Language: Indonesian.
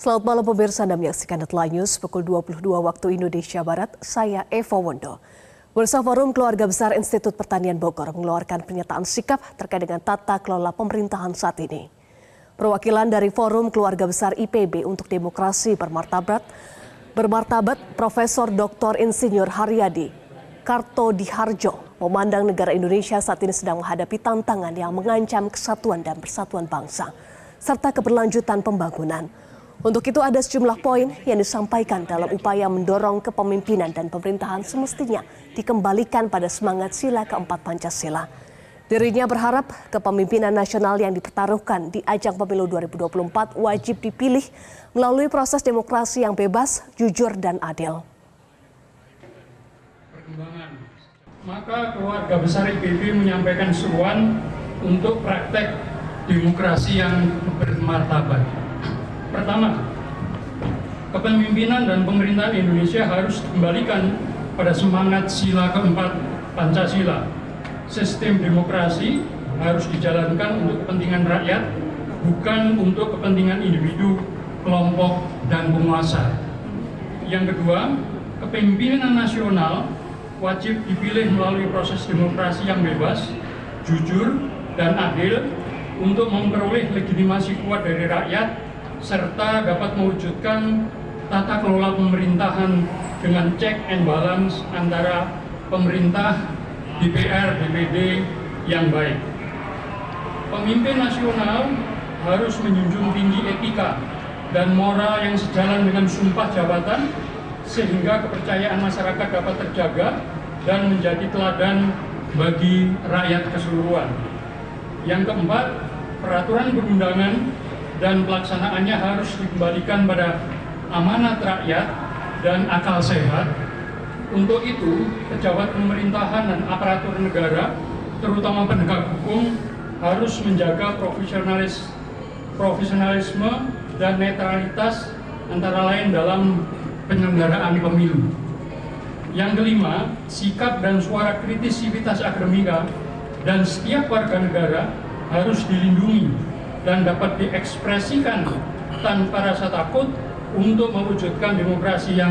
Selamat malam pemirsa Anda menyaksikan Deadline News pukul 22 waktu Indonesia Barat. Saya Eva Wondo. Bursa Forum Keluarga Besar Institut Pertanian Bogor mengeluarkan pernyataan sikap terkait dengan tata kelola pemerintahan saat ini. Perwakilan dari Forum Keluarga Besar IPB untuk Demokrasi Bermartabat, bermartabat Profesor Dr. Insinyur Haryadi Karto Diharjo memandang negara Indonesia saat ini sedang menghadapi tantangan yang mengancam kesatuan dan persatuan bangsa serta keberlanjutan pembangunan. Untuk itu ada sejumlah poin yang disampaikan dalam upaya mendorong kepemimpinan dan pemerintahan semestinya dikembalikan pada semangat sila keempat Pancasila. Dirinya berharap kepemimpinan nasional yang dipertaruhkan di ajang pemilu 2024 wajib dipilih melalui proses demokrasi yang bebas, jujur, dan adil. Maka keluarga besar IPB menyampaikan seruan untuk praktek demokrasi yang bermartabat. Pertama, kepemimpinan dan pemerintahan Indonesia harus dikembalikan pada semangat sila keempat Pancasila. Sistem demokrasi harus dijalankan untuk kepentingan rakyat, bukan untuk kepentingan individu, kelompok, dan penguasa. Yang kedua, kepemimpinan nasional wajib dipilih melalui proses demokrasi yang bebas, jujur, dan adil untuk memperoleh legitimasi kuat dari rakyat serta dapat mewujudkan tata kelola pemerintahan dengan check and balance antara pemerintah, DPR, DPD yang baik. Pemimpin nasional harus menjunjung tinggi etika dan moral yang sejalan dengan sumpah jabatan sehingga kepercayaan masyarakat dapat terjaga dan menjadi teladan bagi rakyat keseluruhan. Yang keempat, peraturan perundangan dan pelaksanaannya harus dikembalikan pada amanat rakyat dan akal sehat. Untuk itu, pejabat pemerintahan dan aparatur negara, terutama penegak hukum, harus menjaga profesionalis, profesionalisme dan netralitas antara lain dalam penyelenggaraan pemilu. Yang kelima, sikap dan suara kritis sivitas akademika dan setiap warga negara harus dilindungi dan dapat diekspresikan tanpa rasa takut untuk mewujudkan demokrasi yang